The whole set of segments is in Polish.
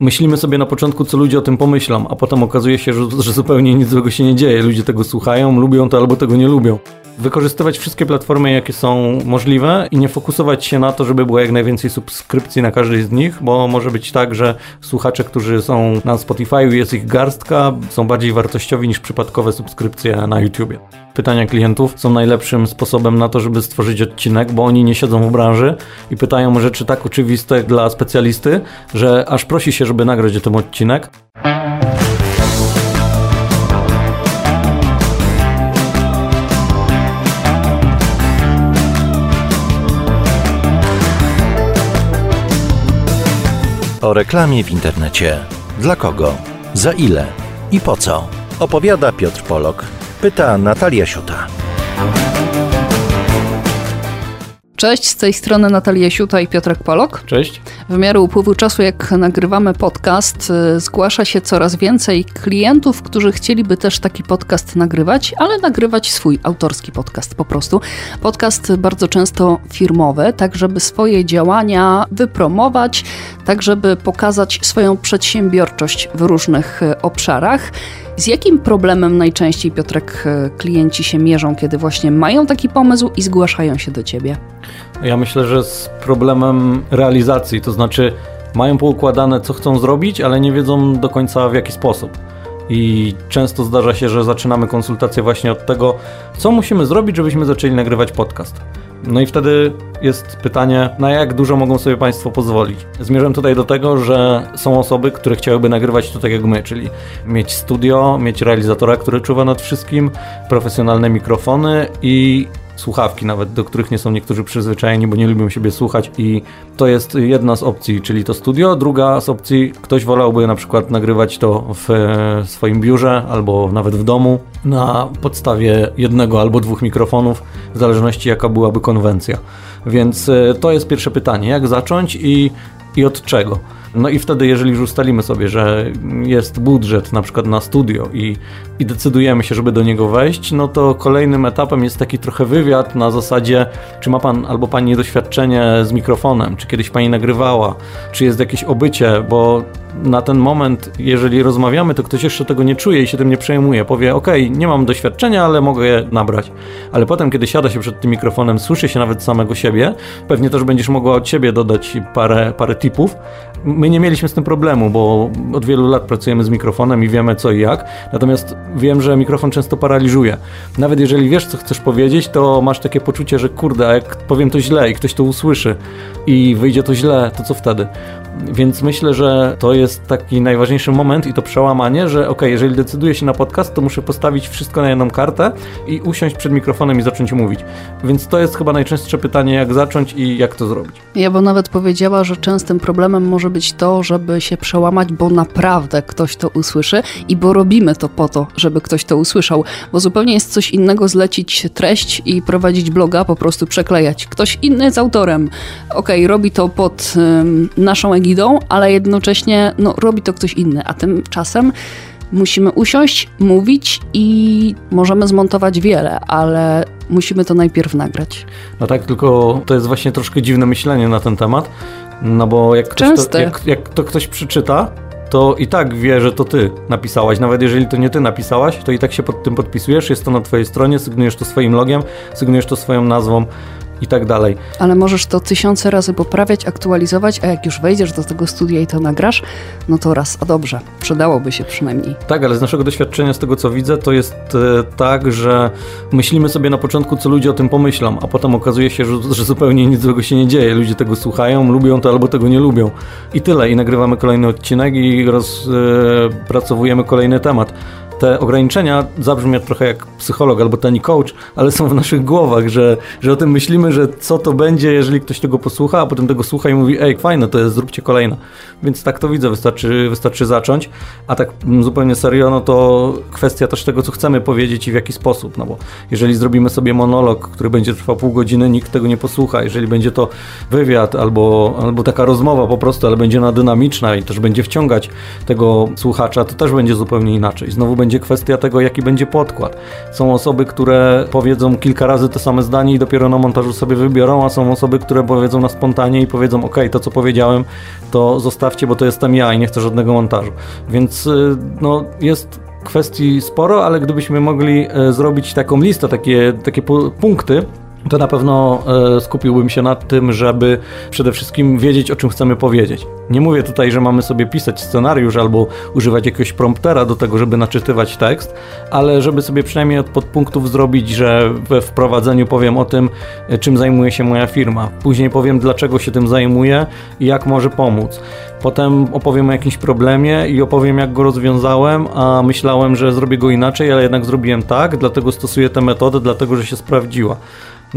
Myślimy sobie na początku, co ludzie o tym pomyślą, a potem okazuje się, że, że zupełnie nic złego się nie dzieje. Ludzie tego słuchają, lubią to albo tego nie lubią wykorzystywać wszystkie platformy, jakie są możliwe i nie fokusować się na to, żeby było jak najwięcej subskrypcji na każdej z nich, bo może być tak, że słuchacze, którzy są na Spotify, jest ich garstka, są bardziej wartościowi niż przypadkowe subskrypcje na YouTubie. Pytania klientów są najlepszym sposobem na to, żeby stworzyć odcinek, bo oni nie siedzą w branży i pytają rzeczy tak oczywiste dla specjalisty, że aż prosi się, żeby nagrać o tym odcinek. O reklamie w internecie. Dla kogo? Za ile? I po co? Opowiada Piotr Polok. Pyta Natalia Siuta. Cześć, z tej strony Natalia Siuta i Piotrek Polok. Cześć. W miarę upływu czasu, jak nagrywamy podcast, y, zgłasza się coraz więcej klientów, którzy chcieliby też taki podcast nagrywać, ale nagrywać swój autorski podcast po prostu. Podcast bardzo często firmowy, tak żeby swoje działania wypromować, tak żeby pokazać swoją przedsiębiorczość w różnych y, obszarach. Z jakim problemem najczęściej, Piotrek, y, klienci się mierzą, kiedy właśnie mają taki pomysł i zgłaszają się do ciebie? Ja myślę, że z problemem realizacji, to znaczy mają poukładane, co chcą zrobić, ale nie wiedzą do końca w jaki sposób. I często zdarza się, że zaczynamy konsultację właśnie od tego, co musimy zrobić, żebyśmy zaczęli nagrywać podcast. No i wtedy jest pytanie, na jak dużo mogą sobie Państwo pozwolić. Zmierzam tutaj do tego, że są osoby, które chciałyby nagrywać to tak jak my, czyli mieć studio, mieć realizatora, który czuwa nad wszystkim, profesjonalne mikrofony i słuchawki nawet, do których nie są niektórzy przyzwyczajeni, bo nie lubią siebie słuchać i to jest jedna z opcji, czyli to studio. Druga z opcji, ktoś wolałby na przykład nagrywać to w swoim biurze albo nawet w domu na podstawie jednego albo dwóch mikrofonów, w zależności jaka byłaby konwencja. Więc e, to jest pierwsze pytanie, jak zacząć i, i od czego? No i wtedy, jeżeli już ustalimy sobie, że jest budżet na przykład na studio i, i decydujemy się, żeby do niego wejść, no to kolejnym etapem jest taki trochę wywiad na zasadzie, czy ma pan albo pani doświadczenie z mikrofonem, czy kiedyś pani nagrywała, czy jest jakieś obycie, bo na ten moment, jeżeli rozmawiamy, to ktoś jeszcze tego nie czuje i się tym nie przejmuje. Powie, ok, nie mam doświadczenia, ale mogę je nabrać. Ale potem, kiedy siada się przed tym mikrofonem, słyszy się nawet samego siebie, pewnie też będziesz mogła od siebie dodać parę, parę tipów. My nie mieliśmy z tym problemu, bo od wielu lat pracujemy z mikrofonem i wiemy co i jak. Natomiast wiem, że mikrofon często paraliżuje. Nawet jeżeli wiesz, co chcesz powiedzieć, to masz takie poczucie, że kurde, a jak powiem to źle i ktoś to usłyszy i wyjdzie to źle, to co wtedy? Więc myślę, że to jest taki najważniejszy moment i to przełamanie, że ok, jeżeli decyduję się na podcast, to muszę postawić wszystko na jedną kartę i usiąść przed mikrofonem i zacząć mówić. Więc to jest chyba najczęstsze pytanie, jak zacząć i jak to zrobić. Ja bym nawet powiedziała, że częstym problemem może być to, żeby się przełamać, bo naprawdę ktoś to usłyszy i bo robimy to po to, żeby ktoś to usłyszał, bo zupełnie jest coś innego zlecić treść i prowadzić bloga, po prostu przeklejać. Ktoś inny jest autorem. Ok, robi to pod naszą egidą, ale jednocześnie no, robi to ktoś inny, a tymczasem musimy usiąść, mówić i możemy zmontować wiele, ale musimy to najpierw nagrać. No tak, tylko to jest właśnie troszkę dziwne myślenie na ten temat, no bo jak, ktoś to, jak, jak to ktoś przeczyta, to i tak wie, że to ty napisałaś. Nawet jeżeli to nie ty napisałaś, to i tak się pod tym podpisujesz, jest to na twojej stronie, sygnujesz to swoim logiem, sygnujesz to swoją nazwą i tak dalej. Ale możesz to tysiące razy poprawiać, aktualizować, a jak już wejdziesz do tego studia i to nagrasz, no to raz, a dobrze, przydałoby się przynajmniej. Tak, ale z naszego doświadczenia, z tego co widzę, to jest e, tak, że myślimy sobie na początku, co ludzie o tym pomyślą, a potem okazuje się, że, że zupełnie nic złego się nie dzieje. Ludzie tego słuchają, lubią to albo tego nie lubią. I tyle. I nagrywamy kolejny odcinek i rozpracowujemy e, kolejny temat te ograniczenia zabrzmią trochę jak psycholog albo tani coach, ale są w naszych głowach, że, że o tym myślimy, że co to będzie, jeżeli ktoś tego posłucha, a potem tego słucha i mówi, ej, fajne to jest, zróbcie kolejne. Więc tak to widzę, wystarczy, wystarczy zacząć. A tak zupełnie serio, no to kwestia też tego, co chcemy powiedzieć i w jaki sposób, no bo jeżeli zrobimy sobie monolog, który będzie trwał pół godziny, nikt tego nie posłucha. Jeżeli będzie to wywiad albo, albo taka rozmowa po prostu, ale będzie ona dynamiczna i też będzie wciągać tego słuchacza, to też będzie zupełnie inaczej. Znowu będzie będzie kwestia tego, jaki będzie podkład. Są osoby, które powiedzą kilka razy to same zdanie i dopiero na montażu sobie wybiorą, a są osoby, które powiedzą na spontanie i powiedzą, ok, to co powiedziałem, to zostawcie, bo to jestem ja i nie chcę żadnego montażu. Więc y, no, jest kwestii sporo, ale gdybyśmy mogli e, zrobić taką listę, takie, takie punkty, to na pewno e, skupiłbym się nad tym, żeby przede wszystkim wiedzieć, o czym chcemy powiedzieć. Nie mówię tutaj, że mamy sobie pisać scenariusz albo używać jakiegoś promptera do tego, żeby naczytywać tekst, ale żeby sobie przynajmniej od podpunktów zrobić, że we wprowadzeniu powiem o tym, e, czym zajmuje się moja firma. Później powiem, dlaczego się tym zajmuję i jak może pomóc. Potem opowiem o jakimś problemie i opowiem, jak go rozwiązałem, a myślałem, że zrobię go inaczej, ale jednak zrobiłem tak, dlatego stosuję tę metodę, dlatego że się sprawdziła.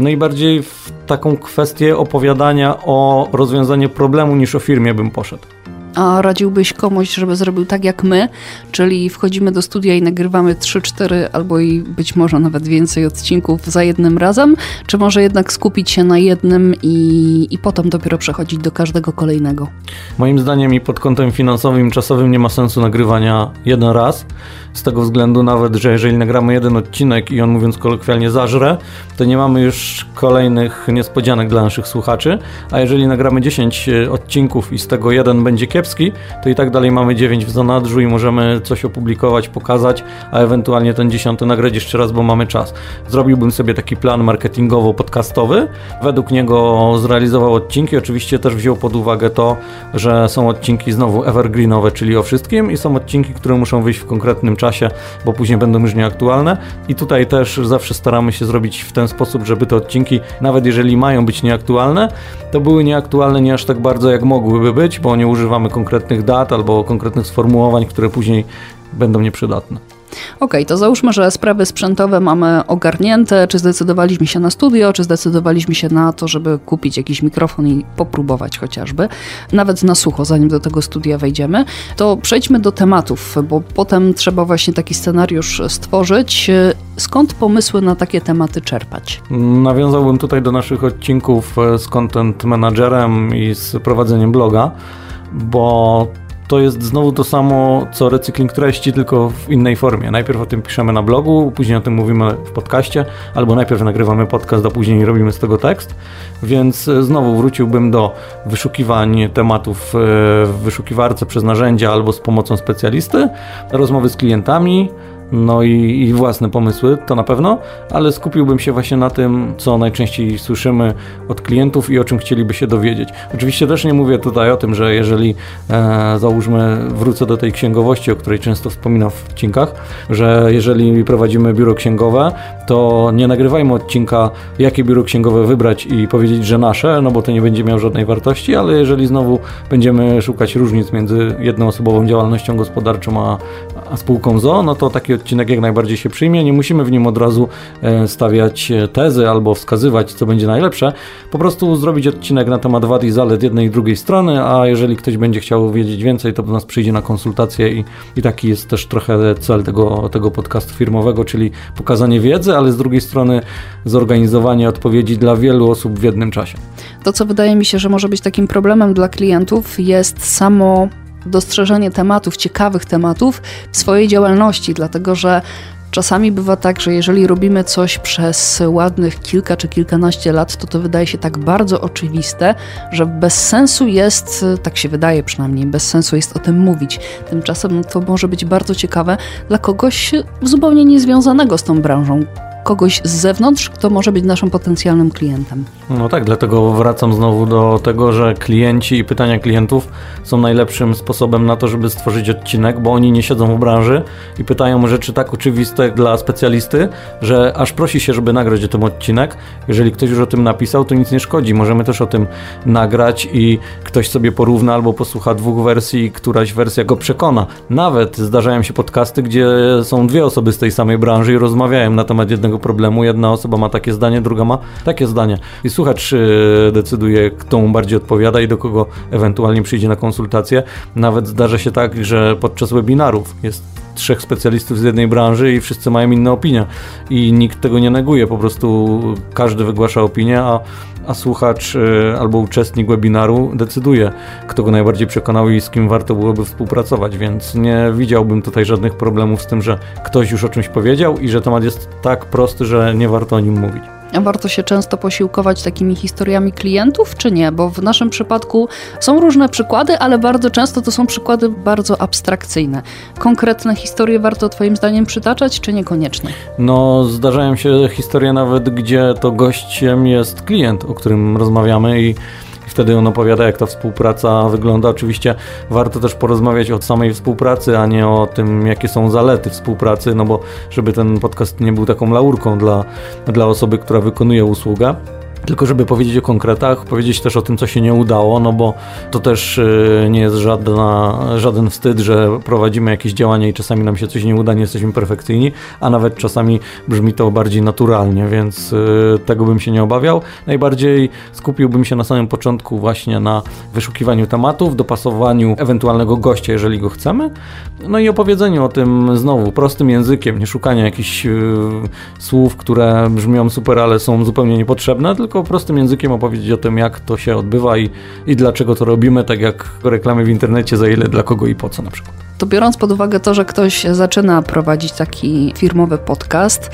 No i bardziej w taką kwestię opowiadania o rozwiązaniu problemu niż o firmie bym poszedł. A radziłbyś komuś, żeby zrobił tak jak my, czyli wchodzimy do studia i nagrywamy 3-4 albo i być może nawet więcej odcinków za jednym razem, czy może jednak skupić się na jednym i, i potem dopiero przechodzić do każdego kolejnego? Moim zdaniem i pod kątem finansowym czasowym nie ma sensu nagrywania jeden raz, z tego względu nawet, że jeżeli nagramy jeden odcinek i on mówiąc kolokwialnie zażre, to nie mamy już kolejnych niespodzianek dla naszych słuchaczy, a jeżeli nagramy 10 e, odcinków i z tego jeden będzie kiepski, to i tak dalej mamy 9 w zanadrzu i możemy coś opublikować, pokazać, a ewentualnie ten dziesiąty nagrać jeszcze raz, bo mamy czas. Zrobiłbym sobie taki plan marketingowo-podcastowy, według niego zrealizował odcinki, oczywiście też wziął pod uwagę to, że są odcinki znowu evergreenowe, czyli o wszystkim i są odcinki, które muszą wyjść w konkretnym czasie, bo później będą już nieaktualne. I tutaj też zawsze staramy się zrobić w ten sposób, żeby te odcinki, nawet jeżeli mają być nieaktualne, to były nieaktualne nie aż tak bardzo, jak mogłyby być, bo nie używamy konkretnych dat albo konkretnych sformułowań, które później będą nieprzydatne. OK, to załóżmy, że sprawy sprzętowe mamy ogarnięte. Czy zdecydowaliśmy się na studio, czy zdecydowaliśmy się na to, żeby kupić jakiś mikrofon i popróbować chociażby, nawet na sucho, zanim do tego studia wejdziemy. To przejdźmy do tematów, bo potem trzeba właśnie taki scenariusz stworzyć. Skąd pomysły na takie tematy czerpać? Nawiązałbym tutaj do naszych odcinków z content managerem i z prowadzeniem bloga, bo to jest znowu to samo, co recykling treści, tylko w innej formie. Najpierw o tym piszemy na blogu, później o tym mówimy w podcaście, albo najpierw nagrywamy podcast, a później robimy z tego tekst. Więc e, znowu wróciłbym do wyszukiwań tematów e, w wyszukiwarce przez narzędzia albo z pomocą specjalisty, rozmowy z klientami, no i, własne pomysły, to na pewno, ale skupiłbym się właśnie na tym, co najczęściej słyszymy od klientów i o czym chcieliby się dowiedzieć. Oczywiście też nie mówię tutaj o tym, że jeżeli e, załóżmy, wrócę do tej księgowości, o której często wspominam w odcinkach, że jeżeli prowadzimy biuro księgowe, to nie nagrywajmy odcinka, jakie biuro księgowe wybrać i powiedzieć, że nasze, no bo to nie będzie miał żadnej wartości, ale jeżeli znowu będziemy szukać różnic między jednoosobową działalnością gospodarczą a, a spółką ZO, no to taki odcinek jak najbardziej się przyjmie. Nie musimy w nim od razu e, stawiać e, tezy albo wskazywać, co będzie najlepsze. Po prostu zrobić odcinek na temat wad i zalet jednej i drugiej strony, a jeżeli ktoś będzie chciał wiedzieć więcej, to do nas przyjdzie na konsultację i, i taki jest też trochę cel tego, tego podcastu firmowego, czyli pokazanie wiedzy, ale z drugiej strony zorganizowanie odpowiedzi dla wielu osób w jednym czasie. To, co wydaje mi się, że może być takim problemem dla klientów, jest samo dostrzeżenie tematów, ciekawych tematów w swojej działalności, dlatego że Czasami bywa tak, że jeżeli robimy coś przez ładnych kilka czy kilkanaście lat, to to wydaje się tak bardzo oczywiste, że bez sensu jest, tak się wydaje przynajmniej, bez sensu jest o tym mówić. Tymczasem to może być bardzo ciekawe dla kogoś zupełnie niezwiązanego z tą branżą, kogoś z zewnątrz, kto może być naszym potencjalnym klientem. No tak, dlatego wracam znowu do tego, że klienci i pytania klientów są najlepszym sposobem na to, żeby stworzyć odcinek, bo oni nie siedzą w branży i pytają rzeczy tak oczywiste dla specjalisty, że aż prosi się, żeby nagrać o tym odcinek. Jeżeli ktoś już o tym napisał, to nic nie szkodzi. Możemy też o tym nagrać i ktoś sobie porówna albo posłucha dwóch wersji, któraś wersja go przekona. Nawet zdarzają się podcasty, gdzie są dwie osoby z tej samej branży i rozmawiają na temat jednego problemu. Jedna osoba ma takie zdanie, druga ma takie zdanie. I słuchacz e, decyduje, kto mu bardziej odpowiada i do kogo ewentualnie przyjdzie na konsultację. Nawet zdarza się tak, że podczas webinarów jest trzech specjalistów z jednej branży i wszyscy mają inne opinie i nikt tego nie neguje, po prostu każdy wygłasza opinię, a, a słuchacz y, albo uczestnik webinaru decyduje, kto go najbardziej przekonał i z kim warto byłoby współpracować, więc nie widziałbym tutaj żadnych problemów z tym, że ktoś już o czymś powiedział i że temat jest tak prosty, że nie warto o nim mówić. Warto się często posiłkować takimi historiami klientów, czy nie? Bo w naszym przypadku są różne przykłady, ale bardzo często to są przykłady bardzo abstrakcyjne. Konkretne historie warto Twoim zdaniem przytaczać, czy niekoniecznie? No, zdarzają się historie nawet, gdzie to gościem jest klient, o którym rozmawiamy i wtedy on opowiada, jak ta współpraca wygląda. Oczywiście warto też porozmawiać o samej współpracy, a nie o tym, jakie są zalety współpracy, no bo żeby ten podcast nie był taką laurką dla, dla osoby, która wykonuje usługę. Tylko żeby powiedzieć o konkretach, powiedzieć też o tym, co się nie udało, no bo to też y, nie jest żadna, żaden wstyd, że prowadzimy jakieś działania i czasami nam się coś nie uda, nie jesteśmy perfekcyjni, a nawet czasami brzmi to bardziej naturalnie, więc y, tego bym się nie obawiał. Najbardziej skupiłbym się na samym początku właśnie na wyszukiwaniu tematów, dopasowaniu ewentualnego gościa, jeżeli go chcemy, no i opowiedzeniu o tym znowu prostym językiem, nie szukania jakichś y, słów, które brzmią super, ale są zupełnie niepotrzebne, tylko tylko prostym językiem opowiedzieć o tym, jak to się odbywa i, i dlaczego to robimy, tak jak reklamy w internecie, za ile, dla kogo i po co na przykład. To biorąc pod uwagę to, że ktoś zaczyna prowadzić taki firmowy podcast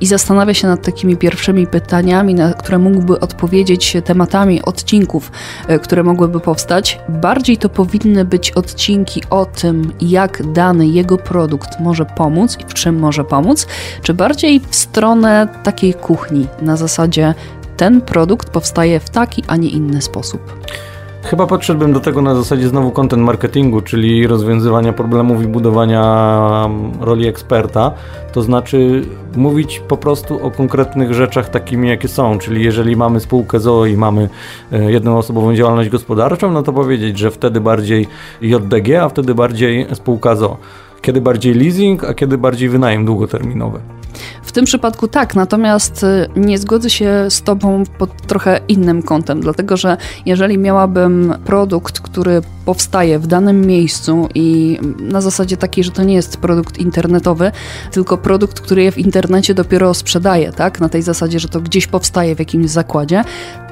i zastanawia się nad takimi pierwszymi pytaniami, na które mógłby odpowiedzieć tematami odcinków, e, które mogłyby powstać, bardziej to powinny być odcinki o tym, jak dany jego produkt może pomóc i w czym może pomóc, czy bardziej w stronę takiej kuchni na zasadzie ten produkt powstaje w taki, a nie inny sposób. Chyba podszedłbym do tego na zasadzie znowu content marketingu, czyli rozwiązywania problemów i budowania mm, roli eksperta. To znaczy mówić po prostu o konkretnych rzeczach takimi, jakie są. Czyli jeżeli mamy spółkę ZOO i mamy e, jedną osobową działalność gospodarczą, no to powiedzieć, że wtedy bardziej JDG, a wtedy bardziej spółka ZOO. Kiedy bardziej leasing, a kiedy bardziej wynajem długoterminowy. W tym przypadku tak, natomiast y, nie zgodzę się z Tobą pod trochę innym kątem, dlatego że jeżeli miałabym produkt, który powstaje w danym miejscu i na zasadzie takiej, że to nie jest produkt internetowy, tylko produkt, który je w internecie dopiero sprzedaje, tak? Na tej zasadzie, że to gdzieś powstaje w jakimś zakładzie,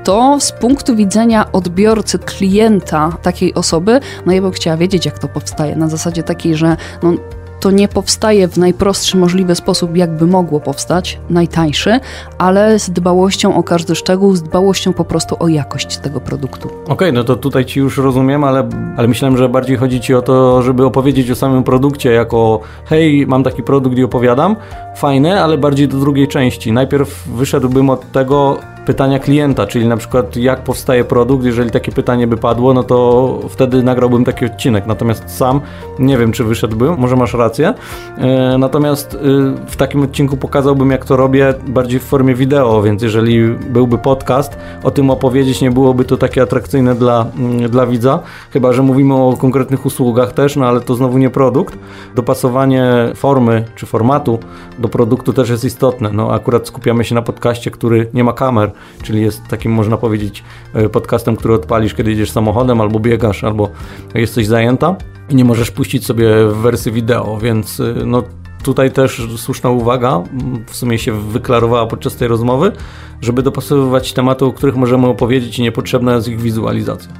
to z punktu widzenia odbiorcy, klienta takiej osoby, no ja bym chciała wiedzieć, jak to powstaje. Na zasadzie takiej, że no, to nie powstaje w najprostszy możliwy sposób, jakby mogło powstać, najtańszy, ale z dbałością o każdy szczegół, z dbałością po prostu o jakość tego produktu. Okej, okay, no to tutaj Ci już rozumiem, ale, ale myślałem, że bardziej chodzi Ci o to, żeby opowiedzieć o samym produkcie, jako hej, mam taki produkt i opowiadam, fajne, ale bardziej do drugiej części. Najpierw wyszedłbym od tego, pytania klienta, czyli na przykład jak powstaje produkt, jeżeli takie pytanie by padło, no to wtedy nagrałbym taki odcinek, natomiast sam nie wiem, czy wyszedłbym, może masz rację, e, natomiast y, w takim odcinku pokazałbym, jak to robię bardziej w formie wideo, więc jeżeli byłby podcast, o tym opowiedzieć nie byłoby to takie atrakcyjne dla, mm, dla widza, chyba, że mówimy o konkretnych usługach też, no ale to znowu nie produkt. Dopasowanie formy czy formatu do produktu też jest istotne, no akurat skupiamy się na podcaście, który nie ma kamer, czyli jest takim, można powiedzieć, e, podcastem, który odpalisz, kiedy jedziesz samochodem, albo biegasz, albo jesteś zajęta i nie możesz puścić sobie w wersji wideo, więc e, no tutaj też słuszna uwaga, w sumie się wyklarowała podczas tej rozmowy, żeby dopasowywać tematy, o których możemy opowiedzieć i niepotrzebna jest ich wizualizacja.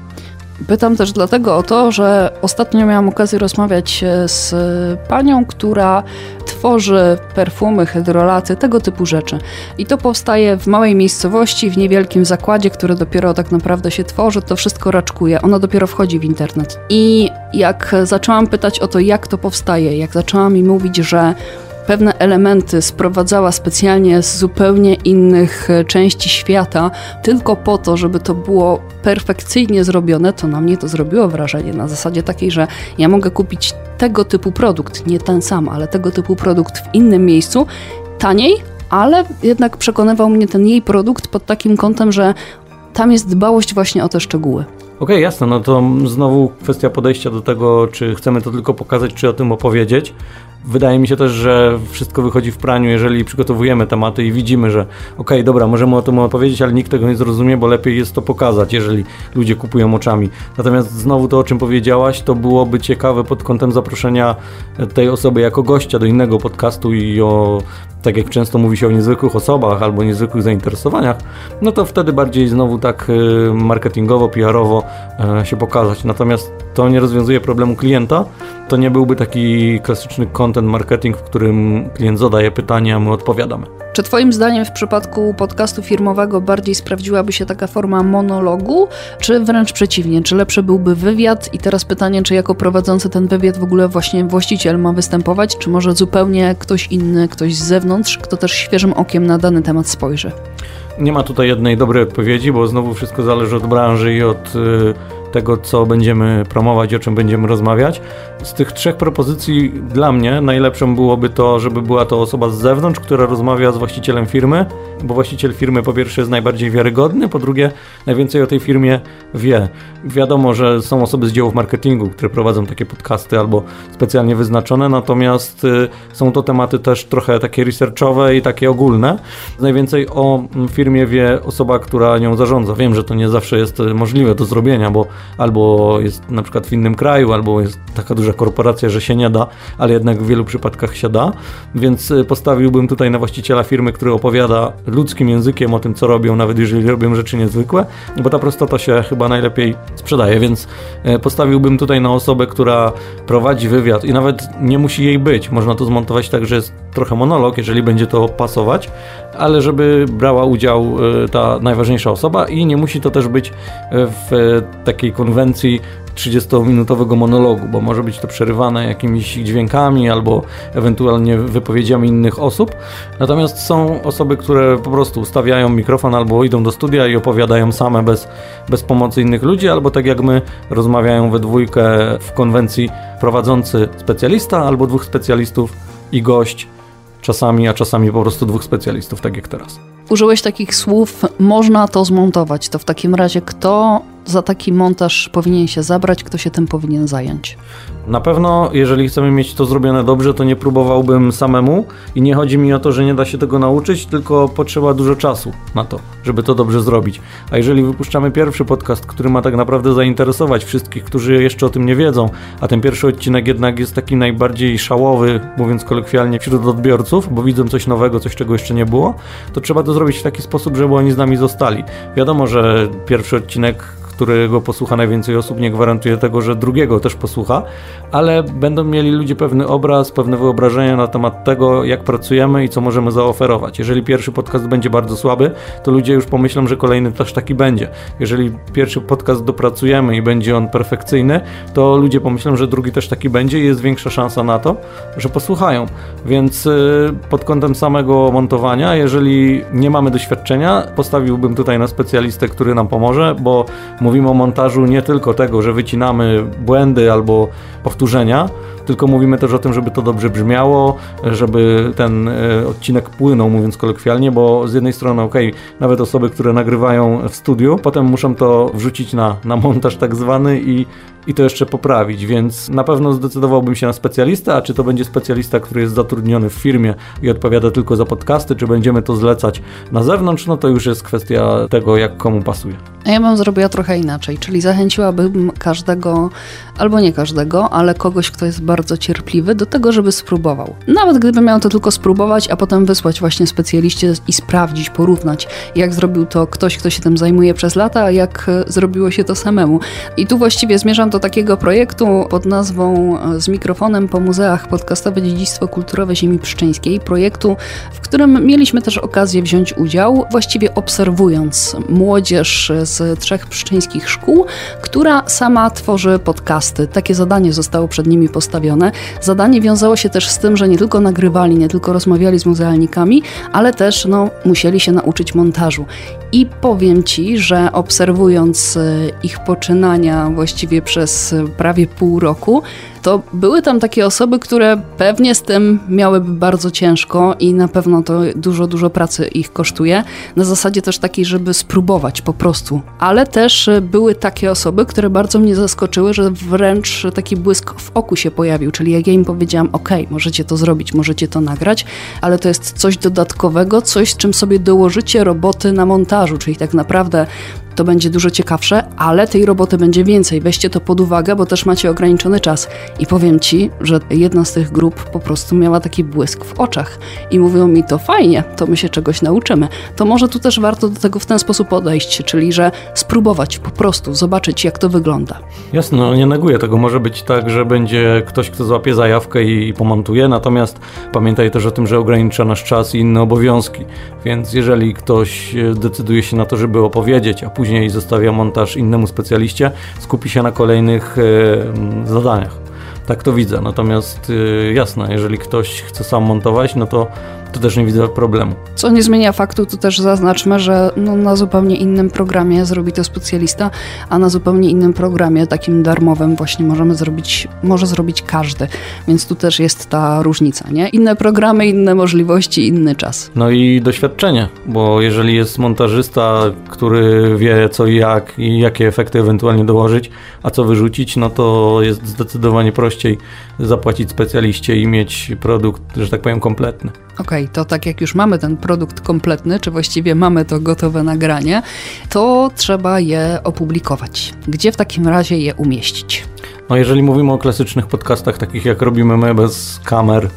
Pytam też dlatego o to, że ostatnio miałam okazję rozmawiać z panią, która tworzy perfumy, hydrolaty, tego typu rzeczy. I to powstaje w małej miejscowości, w niewielkim zakładzie, który dopiero tak naprawdę się tworzy, to wszystko raczkuje. Ono dopiero wchodzi w internet. I jak zaczęłam pytać o to, jak to powstaje, jak zaczęłam mi mówić, że pewne elementy sprowadzała specjalnie z zupełnie innych e, części świata, tylko po to, żeby to było perfekcyjnie zrobione, to na mnie to zrobiło wrażenie na zasadzie takiej, że ja mogę kupić tego typu produkt, nie ten sam, ale tego typu produkt w innym miejscu, taniej, ale jednak przekonywał mnie ten jej produkt pod takim kątem, że tam jest dbałość właśnie o te szczegóły. Okej, okay, jasne, no to znowu kwestia podejścia do tego, czy chcemy to tylko pokazać, czy o tym opowiedzieć. Wydaje mi się też, że wszystko wychodzi w praniu, jeżeli przygotowujemy tematy i widzimy, że okej, okay, dobra, możemy o tym opowiedzieć, ale nikt tego nie zrozumie, bo lepiej jest to pokazać, jeżeli ludzie kupują oczami. Natomiast znowu to, o czym powiedziałaś, to byłoby ciekawe pod kątem zaproszenia tej osoby jako gościa do innego podcastu i o tak jak często mówi się o niezwykłych osobach albo niezwykłych zainteresowaniach, no to wtedy bardziej znowu tak y, marketingowo, PR-owo e, się pokazać. Natomiast to nie rozwiązuje problemu klienta. To nie byłby taki klasyczny content marketing, w którym klient zadaje pytania, a my odpowiadamy. Czy Twoim zdaniem w przypadku podcastu firmowego bardziej sprawdziłaby się taka forma monologu, czy wręcz przeciwnie? Czy lepszy byłby wywiad? I teraz pytanie, czy jako prowadzący ten wywiad w ogóle właśnie właściciel ma występować, czy może zupełnie ktoś inny, ktoś z zewnątrz, kto też świeżym okiem na dany temat spojrzy? Nie ma tutaj jednej dobrej odpowiedzi, bo znowu wszystko zależy od branży i od. Yy tego, co będziemy promować, o czym będziemy rozmawiać. Z tych trzech propozycji dla mnie najlepszą byłoby to, żeby była to osoba z zewnątrz, która rozmawia z właścicielem firmy, bo właściciel firmy po pierwsze jest najbardziej wiarygodny, po drugie najwięcej o tej firmie wie. Wiadomo, że są osoby z działów marketingu, które prowadzą takie podcasty albo specjalnie wyznaczone, natomiast y, są to tematy też trochę takie researchowe i takie ogólne. Najwięcej o firmie wie osoba, która nią zarządza. Wiem, że to nie zawsze jest możliwe do zrobienia, bo albo jest na przykład w innym kraju, albo jest taka duża korporacja, że się nie da, ale jednak w wielu przypadkach się da, więc y, postawiłbym tutaj na właściciela firmy, który opowiada ludzkim językiem o tym, co robią, nawet jeżeli robią rzeczy niezwykłe, bo ta prostota się chyba najlepiej sprzedaje, więc y, postawiłbym tutaj na osobę, która prowadzi wywiad i nawet nie musi jej być, można to zmontować tak, że jest trochę monolog, jeżeli będzie to pasować, ale żeby brała udział y, ta najważniejsza osoba i nie musi to też być w takiej konwencji 30-minutowego monologu, bo może być to przerywane jakimiś dźwiękami albo ewentualnie wypowiedziami innych osób. Natomiast są osoby, które po prostu ustawiają mikrofon albo idą do studia i opowiadają same bez, bez pomocy innych ludzi, albo tak jak my rozmawiają we dwójkę w konwencji prowadzący specjalista albo dwóch specjalistów i gość czasami, a czasami po prostu dwóch specjalistów, tak jak teraz. Użyłeś takich słów, można to zmontować. To w takim razie kto za taki montaż powinien się zabrać, kto się tym powinien zająć? Na pewno, jeżeli chcemy mieć to zrobione dobrze, to nie próbowałbym samemu i nie chodzi mi o to, że nie da się tego nauczyć, tylko potrzeba dużo czasu na to, żeby to dobrze zrobić. A jeżeli wypuszczamy pierwszy podcast, który ma tak naprawdę zainteresować wszystkich, którzy jeszcze o tym nie wiedzą, a ten pierwszy odcinek jednak jest taki najbardziej szałowy, mówiąc kolokwialnie, wśród odbiorców, bo widzą coś nowego, coś czego jeszcze nie było, to trzeba to zrobić w taki sposób, żeby oni z nami zostali. Wiadomo, że pierwszy odcinek którego posłucha najwięcej osób, nie gwarantuje tego, że drugiego też posłucha, ale będą mieli ludzie pewny obraz, pewne wyobrażenie na temat tego, jak pracujemy i co możemy zaoferować. Jeżeli pierwszy podcast będzie bardzo słaby, to ludzie już pomyślą, że kolejny też taki będzie. Jeżeli pierwszy podcast dopracujemy i będzie on perfekcyjny, to ludzie pomyślą, że drugi też taki będzie i jest większa szansa na to, że posłuchają. Więc y, pod kątem samego montowania, jeżeli nie mamy doświadczenia, postawiłbym tutaj na specjalistę, który nam pomoże, bo Mówimy o montażu nie tylko tego, że wycinamy błędy albo powtórzenia, tylko mówimy też o tym, żeby to dobrze brzmiało, żeby ten e, odcinek płynął, mówiąc kolokwialnie, bo z jednej strony, ok, nawet osoby, które nagrywają w studiu, potem muszą to wrzucić na, na montaż tak zwany i i to jeszcze poprawić, więc na pewno zdecydowałbym się na specjalistę, a czy to będzie specjalista, który jest zatrudniony w firmie i odpowiada tylko za podcasty, czy będziemy to zlecać na zewnątrz, no to już jest kwestia tego, jak komu pasuje. Ja bym zrobiła trochę inaczej, czyli zachęciłabym każdego, albo nie każdego, ale kogoś, kto jest bardzo cierpliwy, do tego, żeby spróbował. Nawet gdyby miał to tylko spróbować, a potem wysłać właśnie specjaliście i sprawdzić, porównać, jak zrobił to ktoś, kto się tym zajmuje przez lata, a jak zrobiło się to samemu. I tu właściwie zmierzam do do takiego projektu pod nazwą e, Z mikrofonem po muzeach podcastowe dziedzictwo kulturowe ziemi pszczyńskiej. Projektu, w którym mieliśmy też okazję wziąć udział, właściwie obserwując młodzież z trzech pszczyńskich szkół, która sama tworzy podcasty. Takie zadanie zostało przed nimi postawione. Zadanie wiązało się też z tym, że nie tylko nagrywali, nie tylko rozmawiali z muzealnikami, ale też no, musieli się nauczyć montażu. I powiem Ci, że obserwując e, ich poczynania właściwie przez prawie pół roku, to były tam takie osoby, które pewnie z tym miałyby bardzo ciężko i na pewno to dużo, dużo pracy ich kosztuje. Na zasadzie też takiej, żeby spróbować po prostu. Ale też były takie osoby, które bardzo mnie zaskoczyły, że wręcz taki błysk w oku się pojawił. Czyli jak ja im powiedziałam, ok, możecie to zrobić, możecie to nagrać, ale to jest coś dodatkowego, coś, z czym sobie dołożycie roboty na montażu, czyli tak naprawdę to będzie dużo ciekawsze, ale tej roboty będzie więcej. Weźcie to pod uwagę, bo też macie ograniczony czas. I powiem ci, że jedna z tych grup po prostu miała taki błysk w oczach i mówią mi to fajnie, to my się czegoś nauczymy. To może tu też warto do tego w ten sposób podejść, czyli że spróbować po prostu, zobaczyć jak to wygląda. Jasne, no nie neguję tego. Może być tak, że będzie ktoś, kto złapie zajawkę i, i pomontuje, natomiast pamiętaj też o tym, że ogranicza nasz czas i inne obowiązki. Więc jeżeli ktoś e, decyduje się na to, żeby opowiedzieć, a później później zostawia montaż innemu specjaliście, skupi się na kolejnych e, zadaniach. Tak to widzę. Natomiast e, jasne, jeżeli ktoś chce sam montować, no to to też nie widzę problemu. Co nie zmienia faktu, to też zaznaczmy, że no, na zupełnie innym programie zrobi to specjalista, a na zupełnie innym programie, takim darmowym, właśnie możemy zrobić, może zrobić każdy. Więc tu też jest ta różnica, nie? Inne programy, inne możliwości, inny czas. No i doświadczenie, bo jeżeli jest montażysta, który wie co i jak i jakie efekty ewentualnie dołożyć, a co wyrzucić, no to jest zdecydowanie prościej zapłacić specjaliście i mieć produkt, że tak powiem, kompletny. Okej, okay, to tak jak już mamy ten produkt kompletny, czy właściwie mamy to gotowe nagranie, to trzeba je opublikować. Gdzie w takim razie je umieścić? No jeżeli mówimy o klasycznych podcastach, takich jak robimy my bez kamer,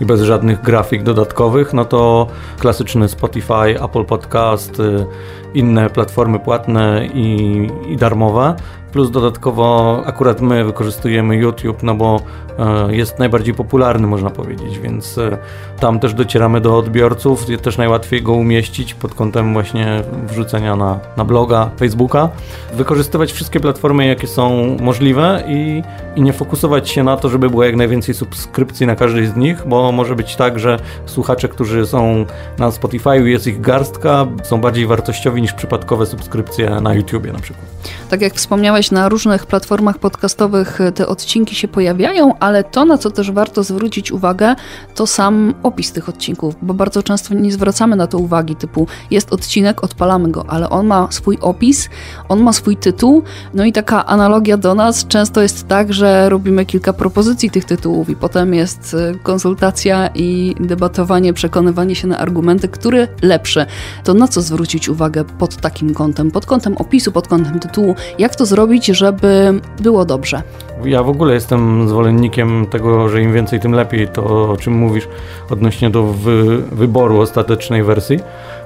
i bez żadnych grafik dodatkowych, no to klasyczny Spotify, Apple Podcast, y, inne platformy płatne i, i darmowe Plus dodatkowo akurat my wykorzystujemy YouTube, no bo e, jest najbardziej popularny, można powiedzieć, więc e, tam też docieramy do odbiorców, też najłatwiej go umieścić pod kątem właśnie wrzucenia na, na bloga, Facebooka. Wykorzystywać wszystkie platformy, jakie są możliwe i, i nie fokusować się na to, żeby było jak najwięcej subskrypcji na każdej z nich, bo może być tak, że słuchacze, którzy są na Spotify, jest ich garstka, są bardziej wartościowi niż przypadkowe subskrypcje na YouTubie na przykład. Tak jak wspomniałeś, na różnych platformach podcastowych te odcinki się pojawiają, ale to, na co też warto zwrócić uwagę, to sam opis tych odcinków, bo bardzo często nie zwracamy na to uwagi, typu jest odcinek, odpalamy go, ale on ma swój opis, on ma swój tytuł, no i taka analogia do nas często jest tak, że robimy kilka propozycji tych tytułów i potem jest y, konsultacja i debatowanie, przekonywanie się na argumenty, który lepszy. To na co zwrócić uwagę pod takim kątem? Pod kątem opisu, pod kątem tytułu, jak to zrobić? żeby było dobrze? Ja w ogóle jestem zwolennikiem tego, że im więcej, tym lepiej, to o czym mówisz odnośnie do wy wyboru ostatecznej wersji.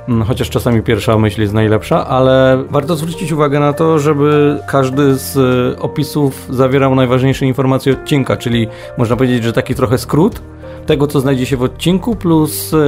Mm, chociaż czasami pierwsza myśl jest najlepsza, ale warto zwrócić uwagę na to, żeby każdy z opisów zawierał najważniejsze informacje odcinka, czyli można powiedzieć, że taki trochę skrót tego, co znajdzie się w odcinku, plus e,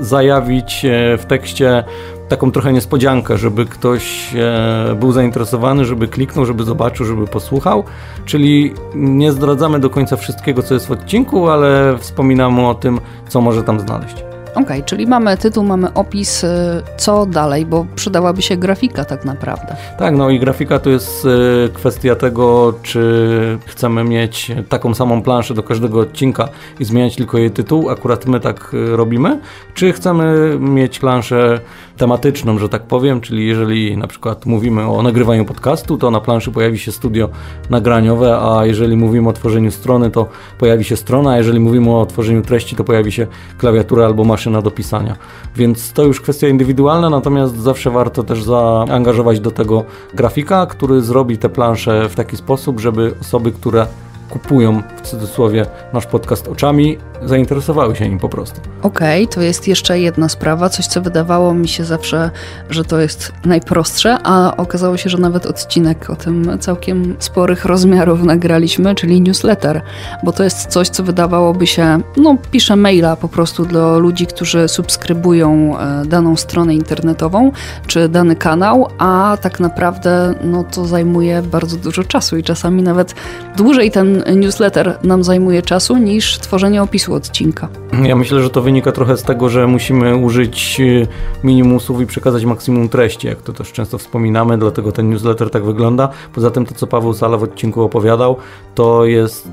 zajawić w tekście taką trochę niespodziankę, żeby ktoś e, był zainteresowany, żeby kliknął, żeby zobaczył, żeby posłuchał. Czyli nie zdradzamy do końca wszystkiego, co jest w odcinku, ale wspominamy o tym, co może tam znaleźć. Ok, czyli mamy tytuł, mamy opis, y, co dalej, bo przydałaby się grafika tak naprawdę. Tak, no i grafika to jest y, kwestia tego, czy chcemy mieć taką samą planszę do każdego odcinka i zmieniać tylko jej tytuł, akurat my tak robimy, czy chcemy mieć planszę tematyczną, że tak powiem, czyli jeżeli na przykład mówimy o nagrywaniu podcastu, to na planszy pojawi się studio nagraniowe, a jeżeli mówimy o tworzeniu strony, to pojawi się strona, a jeżeli mówimy o tworzeniu treści, to pojawi się klawiatura albo maszyna do pisania. Więc to już kwestia indywidualna, natomiast zawsze warto też zaangażować do tego grafika, który zrobi te plansze w taki sposób, żeby osoby, które kupują w cudzysłowie nasz podcast oczami, zainteresowały się nim po prostu. Okej, okay, to jest jeszcze jedna sprawa, coś co wydawało mi się zawsze, że to jest najprostsze, a okazało się, że nawet odcinek o tym całkiem sporych rozmiarów nagraliśmy, czyli newsletter, bo to jest coś, co wydawałoby się, no piszę maila po prostu do ludzi, którzy subskrybują e, daną stronę internetową, czy dany kanał, a tak naprawdę no to zajmuje bardzo dużo czasu i czasami nawet dłużej ten newsletter nam zajmuje czasu niż tworzenie opisu odcinka. Ja myślę, że to wynika trochę z tego, że musimy użyć y, minimusów i przekazać maksimum treści, jak to też często wspominamy, dlatego ten newsletter tak wygląda. Poza tym to, co Paweł Sala w odcinku opowiadał, to jest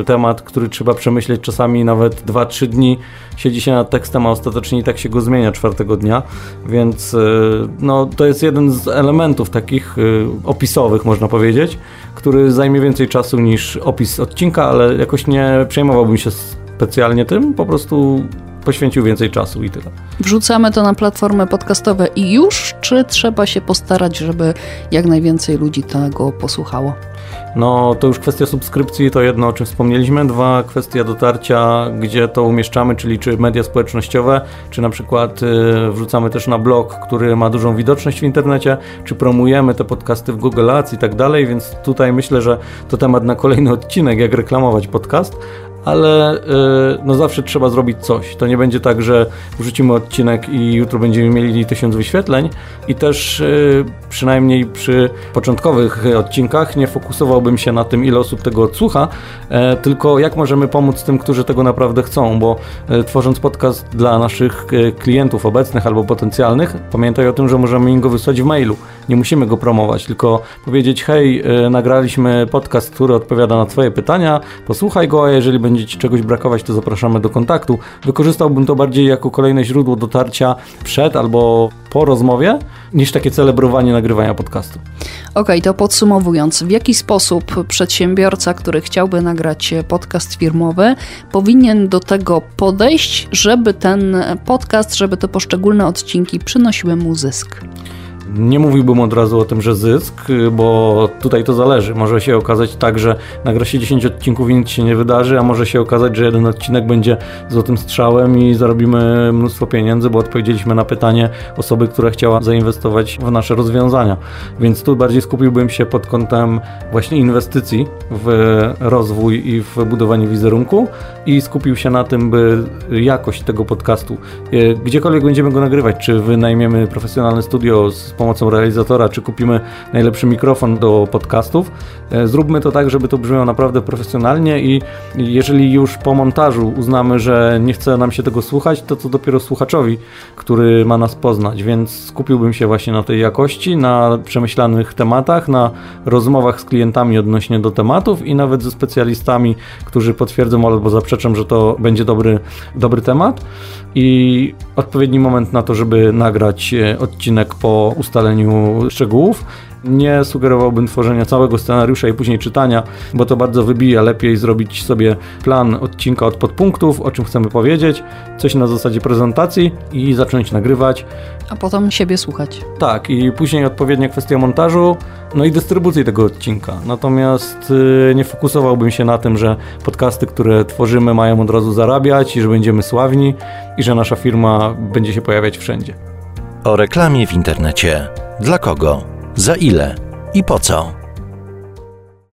y, temat, który trzeba przemyśleć czasami nawet 2-3 dni. Siedzi się nad tekstem, a ostatecznie i tak się go zmienia czwartego dnia, więc y, no, to jest jeden z elementów takich opisowych, można powiedzieć, który zajmie więcej czasu niż opis odcinka, ale jakoś nie przejmowałbym się specjalnie tym, po prostu poświęcił więcej czasu i tyle. Wrzucamy to na platformy podcastowe i już, czy trzeba się postarać, żeby jak najwięcej ludzi tego posłuchało? No to już kwestia subskrypcji, to jedno o czym wspomnieliśmy. Dwa, kwestia dotarcia, gdzie to umieszczamy, czyli czy media społecznościowe, czy na przykład y, wrzucamy też na blog, który ma dużą widoczność w internecie, czy promujemy te podcasty w Google Ads i tak dalej, więc tutaj myślę, że to temat na kolejny odcinek, jak reklamować podcast, ale y, no zawsze trzeba zrobić coś. To nie będzie tak, że wrzucimy odcinek i jutro będziemy mieli tysiąc wyświetleń i też y, przynajmniej przy początkowych odcinkach nie fokusowałbym się na tym, ile osób tego odsłucha, e, tylko jak możemy pomóc tym, którzy tego naprawdę chcą, bo e, tworząc podcast dla naszych e, klientów obecnych albo potencjalnych, pamiętaj o tym, że możemy im go wysłać w mailu. Nie musimy go promować, tylko powiedzieć: Hej, nagraliśmy podcast, który odpowiada na Twoje pytania, posłuchaj go, a jeżeli będzie będzie Ci czegoś brakować, to zapraszamy do kontaktu. Wykorzystałbym to bardziej jako kolejne źródło dotarcia przed albo po rozmowie, niż takie celebrowanie nagrywania podcastu. Okej, okay, to podsumowując, w jaki sposób przedsiębiorca, który chciałby nagrać podcast firmowy, powinien do tego podejść, żeby ten podcast, żeby te poszczególne odcinki przynosiły mu zysk? Nie mówiłbym od razu o tym, że zysk, bo tutaj to zależy. Może się okazać tak, że nagra się 10 odcinków i nic się nie wydarzy, a może się okazać, że jeden odcinek będzie złotym strzałem i zarobimy mnóstwo pieniędzy, bo odpowiedzieliśmy na pytanie osoby, która chciała zainwestować w nasze rozwiązania. Więc tu bardziej skupiłbym się pod kątem właśnie inwestycji w rozwój i w budowanie wizerunku i skupił się na tym, by jakość tego podcastu, e, gdziekolwiek będziemy go nagrywać, czy wynajmiemy profesjonalne studio z pomocą realizatora, czy kupimy najlepszy mikrofon do podcastów. E, zróbmy to tak, żeby to brzmiało naprawdę profesjonalnie i jeżeli już po montażu uznamy, że nie chce nam się tego słuchać, to co dopiero słuchaczowi, który ma nas poznać, więc skupiłbym się właśnie na tej jakości, na przemyślanych tematach, na rozmowach z klientami odnośnie do tematów i nawet ze specjalistami, którzy potwierdzą albo zaprzeczą, że to będzie dobry, dobry temat i odpowiedni moment na to, żeby nagrać e, odcinek po ustaleniu szczegółów. Nie sugerowałbym tworzenia całego scenariusza i później czytania, bo to bardzo wybija. Lepiej zrobić sobie plan odcinka od podpunktów, o czym chcemy powiedzieć, coś na zasadzie prezentacji i zacząć nagrywać. A potem siebie słuchać. Tak, i później odpowiednia kwestia montażu, no i dystrybucji tego odcinka. Natomiast yy, nie fokusowałbym się na tym, że podcasty, które tworzymy, mają od razu zarabiać i że będziemy sławni i że nasza firma będzie się pojawiać wszędzie. O reklamie w internecie. Dla kogo? Za ile? I po co?